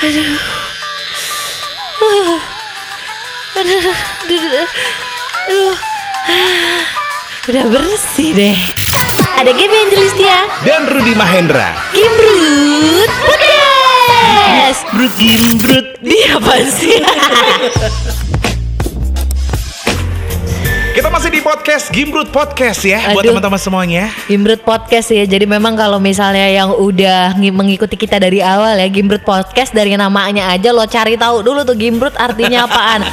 Aduh, aduh, aduh. Udah bersih deh. Ada Gaby Angelistia, Dan Rudi Mahendra. Gimbrut Podcast. Brut brut. Dia apa sih? Kita masih di podcast Gimbrut Podcast ya buat Aduh. teman-teman semuanya. Gimbrut Podcast ya. Jadi memang kalau misalnya yang udah ngi- mengikuti kita dari awal ya, Gimbrut Podcast dari namanya aja lo cari tahu dulu tuh Gimbrut artinya apaan.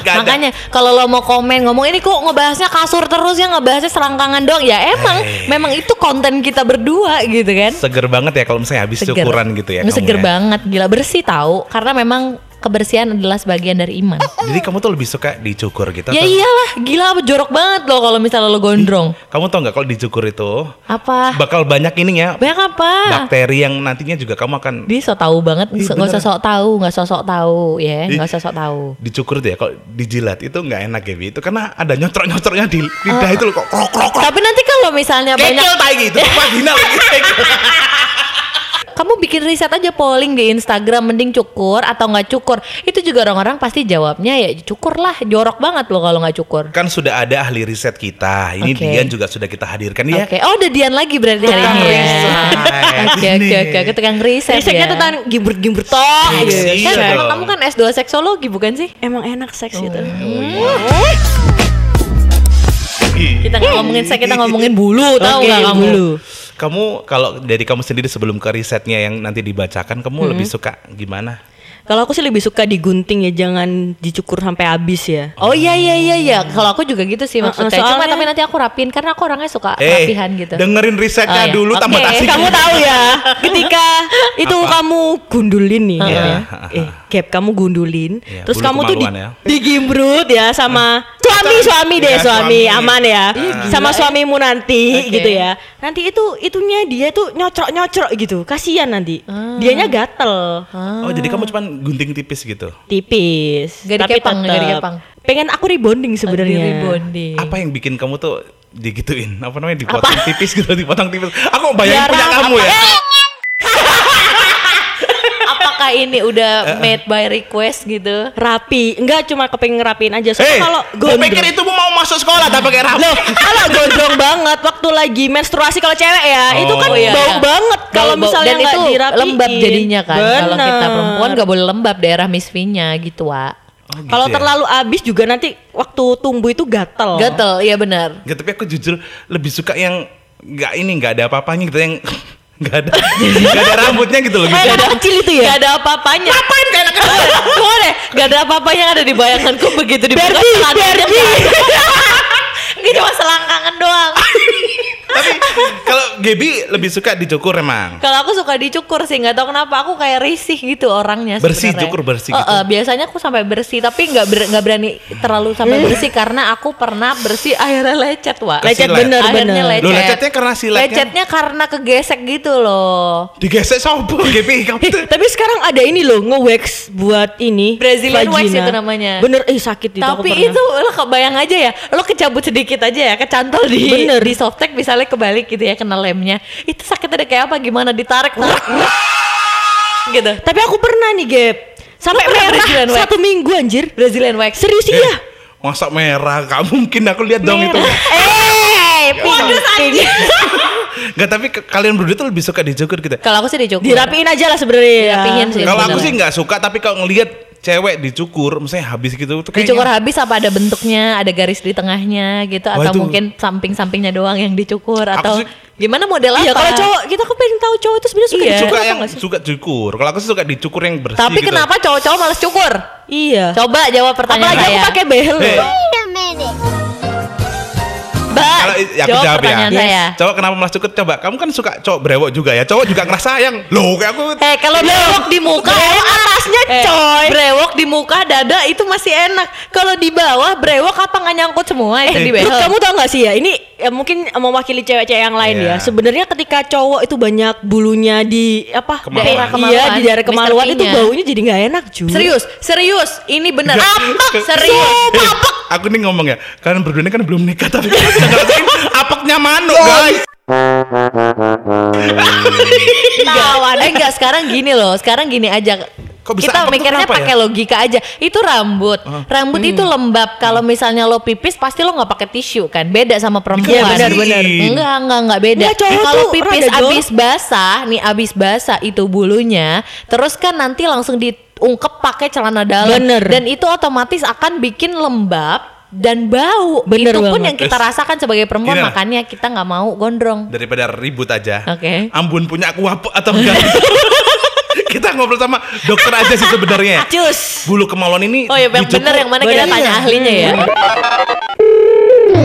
Gak. Makanya kalau lo mau komen ngomong ini kok ngebahasnya kasur terus ya ngebahasnya selangkangan dong ya emang Eh. memang itu konten kita berdua gitu kan. Seger banget ya kalau misalnya habis Seger. syukuran gitu ya. Seger ya. banget gila bersih tahu karena memang kebersihan adalah sebagian dari iman. Jadi kamu tuh lebih suka dicukur gitu? ya atau- iyalah gila jorok banget loh kalau misalnya lo gondrong. Kamu tau nggak kalau dicukur itu Apa? bakal banyak ininya Banyak apa? bakteri yang nantinya juga kamu akan Dia so tahu banget, nggak usah beneran. sok tahu, nggak sosok tahu ya, nggak usah sok tahu. dicukur tuh ya kalau dijilat itu nggak enak ya Bi. itu karena ada nyocrok nyocroknya di lidah itu loh kok krok krok krok Tapi nanti kalau misalnya banyak kekel tai gitu vagina lagi. kamu bikin riset aja polling di Instagram mending cukur atau nggak cukur. Itu juga orang-orang pasti jawabnya ya cukur lah jorok banget loh kalau nggak cukur. Kan sudah ada ahli riset kita. Ini Oke. Dian juga sudah kita hadirkan oke. Ya oh udah Dian lagi berarti hari ini ya. oke oke oke. Aku tukang riset Risetnya ya. tentang gimbur-gimbur toh. Iya, gitu. iya kan emang kamu kan S2 seksologi bukan sih? Emang enak seks gitu. kita nggak ngomongin seks kita ngomongin bulu tahu nggak kamu? bulu. Kamu kalau dari kamu sendiri sebelum ke risetnya yang nanti dibacakan kamu Hmm. lebih suka gimana Kalau aku sih lebih suka digunting ya, jangan dicukur sampai habis ya. Oh iya iya iya iya. Kalau aku juga gitu sih maksudnya. Cuma soalnya- tapi nanti aku rapin karena aku orangnya suka eh rapihan gitu. dengerin risetnya Oh, iya. dulu tambah Oke, tasik Kamu tahu ya, ketika itu Apa? kamu gundulin nih, Iya. ya. eh, gap kamu gundulin, Iya, terus kamu tuh di, ya. digimbrut ya sama suami suami deh Iya, suami suami. aman ya, sama Gila, suamimu nanti Oke. gitu ya. Nanti itu itunya dia tuh nyocrok nyocrok gitu, kasihan nanti, dianya gatel, oh jadi kamu cuma gunting tipis gitu tipis, Gak tapi dikepang, gak tetep. dikepang. Pengen aku rebonding sebenarnya. Rebonding. apa yang bikin kamu tuh digituin apa namanya dipotong tipis gitu dipotong tipis aku bayangin punya apa? kamu ya Ini udah made by request gitu? Rapi, enggak cuma kepengen ngerapiin aja. Soalnya Hei, kalau gue gondrong, pikir itu mau masuk sekolah tak pakai rambut. Loh, kalau gondrong banget waktu lagi menstruasi kalau cewek ya, itu kan Oh, iya. bau banget kalau misalnya dan nggak itu dirapiin. lembab jadinya kan. Kalau kita perempuan gak boleh lembab daerah misfinya gitu, Wak. Oh, gitu Kalau ya? terlalu abis juga nanti waktu tumbuh itu gatel. Gatel, iya benar. Nggak, tapi aku jujur lebih suka yang nggak ini nggak ada apa-apanya gitu yang nggak ada nggak ada rambutnya gitu loh. Gitu. anak kecil itu ya. Gak ada apa-apanya. Ngapain kayak anak kecil? Tunggu deh, gak ada apa-apanya yang ada di bayanganku begitu dibuka Barbie, celananya. Barbie. Ini cuma selangkangan doang. tapi kalau Gaby lebih suka dicukur emang. Kalau aku suka dicukur sih, nggak tahu kenapa aku kayak risih gitu orangnya. Bersih, sebenarnya. cukur bersih gitu. eh, biasanya aku sampai bersih, tapi nggak ber- nggak berani terlalu sampai bersih karena aku pernah bersih akhirnya lecet, wak. Lecet bener Akhirnya bener. lecet. Loh, lecetnya karena siletnya? Lecetnya karena kegesek gitu loh. Digesek sopo Gaby kamu tuh. tapi sekarang ada ini loh nge-wax buat ini Brazilian wax itu namanya. Bener, eh sakit itu Tapi itu lo kebayang aja ya, lo kecabut sedikit aja ya, kecantol di Bener. di softtek misalnya kebalik gitu ya kena lemnya. Itu sakitnya kayak apa gimana ditarik gitu. Tapi aku pernah nih, Gap. Sampai merah Brazilian wax? satu minggu anjir. Brazilian wax. Serius Eh, iya. Masa merah? Gak mungkin aku lihat dong itu. Eh, pink. Gak tapi ke- kalian berdua tuh lebih suka dicukur gitu. Kalau aku sih dicukur. Dirapiin aja lah sebenarnya. Dirapiin sih. Kalau aku sih nggak suka tapi kalau ngelihat cewek dicukur, misalnya habis gitu tuh Dicukur kayaknya habis apa ada bentuknya, ada garis di tengahnya gitu Wah, atau itu- mungkin samping-sampingnya doang yang dicukur Aku atau sih- gimana model Iya, apa? kalau cowok kita aku pengen tahu cowok itu sebenarnya suka Iya. dicukur suka apa yang nggak sih? suka cukur. Kalau aku sih suka dicukur yang bersih Tapi gitu. kenapa cowok-cowok males cukur? Iya. Coba jawab pertanyaan Apalagi aku saya. pakai behel. Eh, Mbak, Kalau ya aku jawab, jawab ya. Yes. saya. Cowok kenapa malas cukur? Coba, kamu kan suka cowok brewok juga ya. Cowok juga ngerasa sayang. Loh, kayak aku Eh kalau brewok di muka Brewok atasnya, Eh, coy. Brewok di muka dada itu masih enak. Kalau di bawah brewok apa nggak nyangkut semua itu di behel. kamu tau gak sih ya ini ya, mungkin mewakili cewek-cewek yang lain Iya. ya. Sebenarnya ketika cowok itu banyak bulunya di apa Kemaluan. Daerah Iya kemaluan, di daerah kemaluan itu baunya jadi nggak enak cuy. Serius, serius. Ini bener. Apa? Serius. Eh, aku nih ngomong ya. Kalian berdua ini kan belum nikah tapi ngerasain apaknya manuk, guys. Tawan. Eh enggak sekarang gini loh. Sekarang gini aja. Kok bisa kita mikirnya kenapa ya? pakai logika aja. Itu rambut. Rambut itu lembab. Kalau misalnya lo pipis pasti lo nggak pakai tisu kan. Beda sama perempuan. Iya, benar, benar. Enggak, enggak, enggak beda. Kalau pipis abis basah, nih abis basah itu bulunya, terus kan nanti langsung diungkep pakai celana dalam. Bener. Dan itu otomatis akan bikin lembab dan bau. Bener itu pun banget. yang kita rasakan sebagai perempuan, Gini lah. makanya kita nggak mau gondrong. Daripada ribut aja. Oke. Ambun punya aku apa atau enggak? kita ngobrol sama dokter aja sih sebenarnya. Cus. Bulu kemaluan ini Oh ya yang dicukur- bener yang mana kita Bener. tanya Iya. ahlinya ya.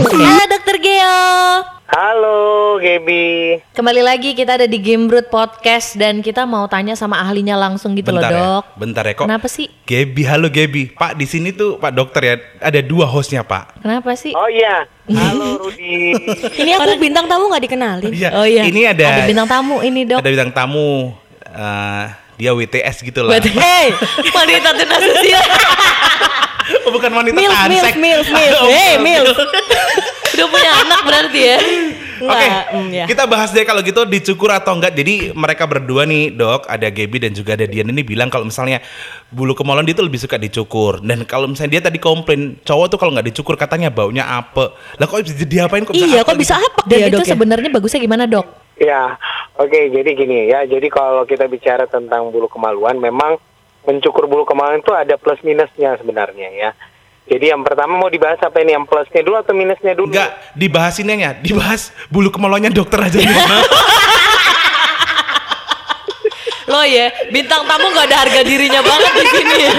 Halo Dokter Geo. Halo, Gebi. Kembali lagi kita ada di Gamebrut Podcast dan kita mau tanya sama ahlinya langsung gitu Bentar loh ya, dok. bentar ya kok. Kenapa sih? Gebi, halo Gebi. Pak di sini tuh Pak dokter ya, ada dua hostnya Pak. Kenapa sih? Oh iya, halo Rudi. Ini aku bintang tamu nggak dikenalin. Iya. Oh iya. Ini ada Ada bintang tamu ini dok. ada bintang tamu. eh, dia WTS gitu lah. Buat hey, wanita tunas usia. Oh, bukan wanita Milf, tansek. milf, milf, milf. Oh, Hey, milf. Udah punya anak berarti ya. Oke, Enggak, mm, ya. kita bahas deh kalau gitu dicukur atau enggak. Jadi mereka berdua nih dok, ada Gaby dan juga ada Dian ini bilang kalau misalnya bulu kemaluan dia tuh lebih suka dicukur. Dan kalau misalnya dia tadi komplain cowok tuh kalau nggak dicukur katanya baunya apa. Lah kok bisa diapain kok bisa Iya, kok bisa gitu? apa Dan dia itu ya? sebenarnya bagusnya gimana dok? Ya, oke. jadi gini ya. Jadi kalau kita bicara tentang bulu kemaluan, memang mencukur bulu kemaluan itu ada plus minusnya sebenarnya ya. Jadi yang pertama mau dibahas apa ini? Yang plusnya dulu atau minusnya dulu? Enggak, dibahas ini ya, dibahas bulu kemaluannya dokter aja. Lo ya, bintang tamu nggak ada harga dirinya banget di sini ya.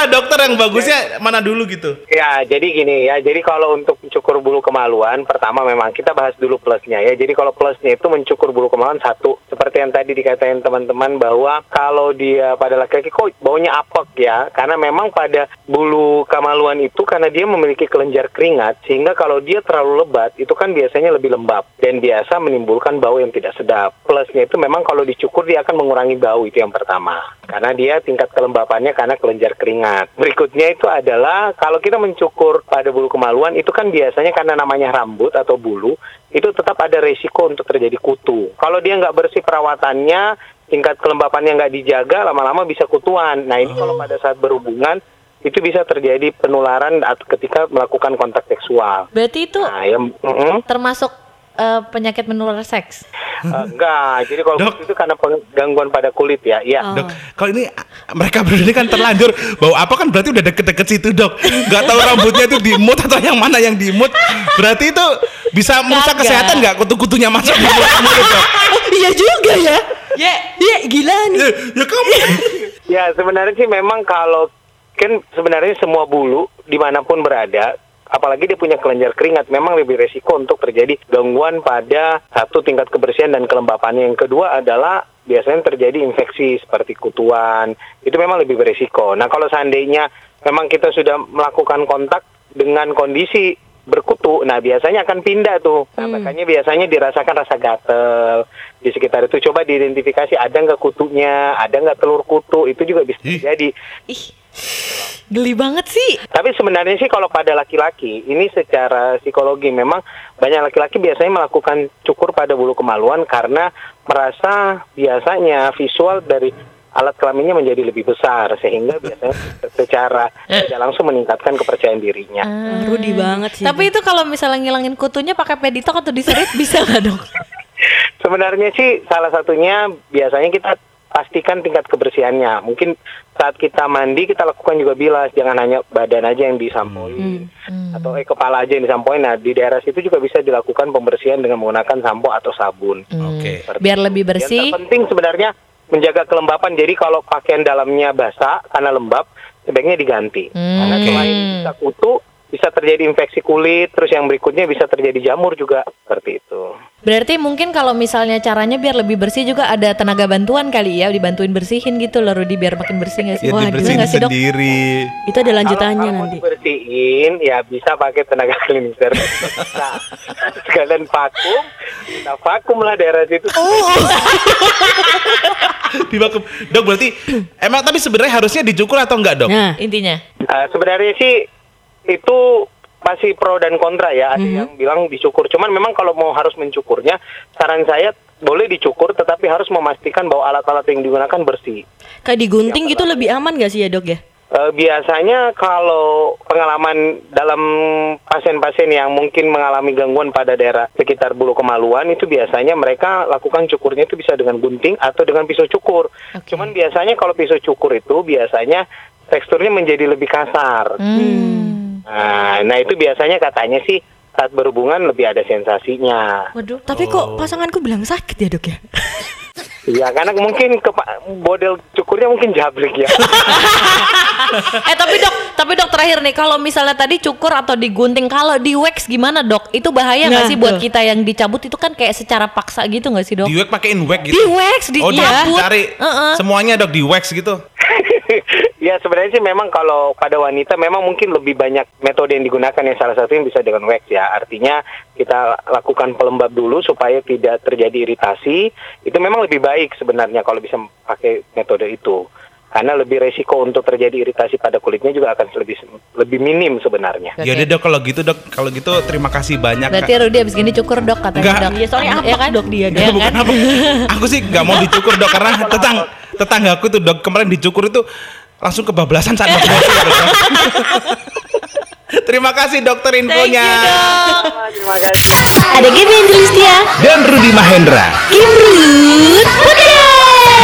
Terserah dokter yang bagusnya mana dulu gitu. Ya, jadi gini ya. Jadi kalau untuk mencukur bulu kemaluan, pertama memang kita bahas dulu plusnya ya. Jadi kalau plusnya itu mencukur bulu kemaluan satu, seperti yang tadi dikatain teman-teman bahwa kalau dia pada laki-laki kok baunya apek ya, karena memang pada bulu kemaluan itu karena dia memiliki kelenjar keringat, sehingga kalau dia terlalu lebat itu kan biasanya lebih lembab dan biasa menimbulkan bau yang tidak sedap. Plusnya itu memang kalau dicukur dia akan mengurangi bau itu yang pertama, karena dia tingkat kelembapannya karena kelenjar keringat. Berikutnya itu adalah kalau kita mencukur pada bulu kemaluan itu kan biasanya karena namanya rambut atau bulu itu tetap ada resiko untuk terjadi kutu. Kalau dia nggak bersih perawatannya, tingkat kelembapannya nggak dijaga, lama-lama bisa kutuan. Nah ini kalau pada saat berhubungan itu bisa terjadi penularan ketika melakukan kontak seksual. Berarti itu Nah, ya, mm-mm. termasuk eh, penyakit menular seks. Eh, enggak. Jadi kalau Dok. itu karena gangguan pada kulit ya. Iya. Oh. Dok, kalau ini mereka berdua ini kan terlanjur bau apa kan berarti udah deket-deket situ dok. Gak tahu rambutnya itu dimut atau yang mana yang dimut. Berarti itu bisa merusak kesehatan nggak kutu-kutunya masuk di mulut mulut dok? Oh, iya juga ya. Ya, Iya, gila nih. Ya, ya kamu. Ya sebenarnya sih memang kalau kan sebenarnya semua bulu di mana pun berada, apalagi dia punya kelenjar keringat, memang lebih resiko untuk terjadi gangguan pada satu tingkat kebersihan dan kelembapannya. Yang kedua adalah biasanya terjadi infeksi seperti kutuan, itu memang lebih beresiko. Nah kalau seandainya memang kita sudah melakukan kontak dengan kondisi berkutu, nah biasanya akan pindah tuh. Nah, makanya biasanya dirasakan rasa gatel di sekitar itu. Coba diidentifikasi ada nggak kutunya, ada nggak telur kutu, itu juga bisa Ih. terjadi. ih, geli banget sih. Tapi sebenarnya sih kalau pada laki-laki, ini secara psikologi memang banyak laki-laki biasanya melakukan cukur pada bulu kemaluan karena merasa biasanya visual dari alat kelaminnya menjadi lebih besar sehingga biasanya secara tidak langsung meningkatkan kepercayaan dirinya. Ah, Rudi banget sih. Tapi itu kalau misalnya ngilangin kutunya pakai peditok atau diserit bisa nggak dok? Sebenarnya sih salah satunya biasanya kita pastikan tingkat kebersihannya. Mungkin saat kita mandi kita lakukan juga bilas, jangan hanya badan aja yang disampoin atau eh kepala aja yang disampoin. Nah di daerah situ juga bisa dilakukan pembersihan dengan menggunakan sampo atau sabun. Oke. Hmm. Biar lebih Yang bersih. terpenting sebenarnya menjaga kelembapan. Jadi kalau pakaian dalamnya basah karena lembab, sebaiknya diganti. Hmm. Karena selain bisa kutu, bisa terjadi infeksi kulit, terus yang berikutnya bisa terjadi jamur juga seperti itu. Berarti mungkin kalau misalnya caranya biar lebih bersih juga ada tenaga bantuan kali ya, dibantuin bersihin gitu loh Rudi biar makin bersih nggak sih? Ya Wah, dibersihin nggak sih dok? sendiri. itu ada lanjutannya kalau, kalau nanti. mau dibersihin, ya bisa pakai tenaga cleanser. Nah, sekalian vakum, kita vakum lah daerah situ. Di vakum. Dok berarti emang tapi sebenarnya harusnya dicukur atau enggak dok? Nah, Intinya. Uh, sebenarnya sih itu masih pro dan kontra ya. Ada yang bilang dicukur. Cuman memang kalau mau harus mencukurnya, saran saya boleh dicukur tetapi harus memastikan bahwa alat-alat yang digunakan bersih. Kayak digunting gitu lebih aman gak sih ya dok ya? Eh, biasanya kalau pengalaman dalam pasien-pasien yang mungkin mengalami gangguan pada daerah sekitar bulu kemaluan itu biasanya mereka lakukan cukurnya itu bisa dengan gunting atau dengan pisau cukur. Oke. Cuman biasanya kalau pisau cukur itu biasanya teksturnya menjadi lebih kasar. Hmm. Nah, nah itu biasanya katanya sih saat berhubungan lebih ada sensasinya. Waduh. Tapi kok pasanganku bilang sakit ya dok ya? Iya, karena mungkin ke model cukurnya mungkin jabrik ya. eh tapi dok, tapi dok terakhir nih kalau misalnya tadi cukur atau digunting, kalau di wax gimana dok? Itu bahaya nggak Nah, sih buat tuh. kita yang dicabut itu kan kayak secara paksa gitu nggak sih dok? Di wax pakein wax gitu. Di wax, di- oh, iya. cari Heeh. semuanya dok di wax gitu. ya sebenarnya sih memang kalau pada wanita memang mungkin lebih banyak metode yang digunakan yang salah satu yang bisa dengan wax ya. Artinya kita lakukan pelembab dulu supaya tidak terjadi iritasi. Itu memang lebih baik sebenarnya kalau bisa pakai metode itu. Karena lebih resiko untuk terjadi iritasi pada kulitnya juga akan lebih lebih minim sebenarnya. Ya udah dok kalau gitu dok, kalau gitu terima kasih banyak. Berarti. Rudy abis gini cukur dok katanya Enggak. dok. Iya, soalnya Iya apa dok dia, Iya Bukan kan? apa. Aku sih nggak mau dicukur dok karena tetang tetanggaku tuh dok kemarin dicukur itu langsung kebablasan saat dok. Terima kasih dokter Thank infonya. you dok. Terima kasih. Ada Gaby Angelistia, Dan Rudi Mahendra. Kimbrut,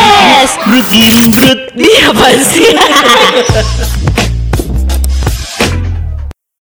Podcast. Brut brut. Dia apa sih?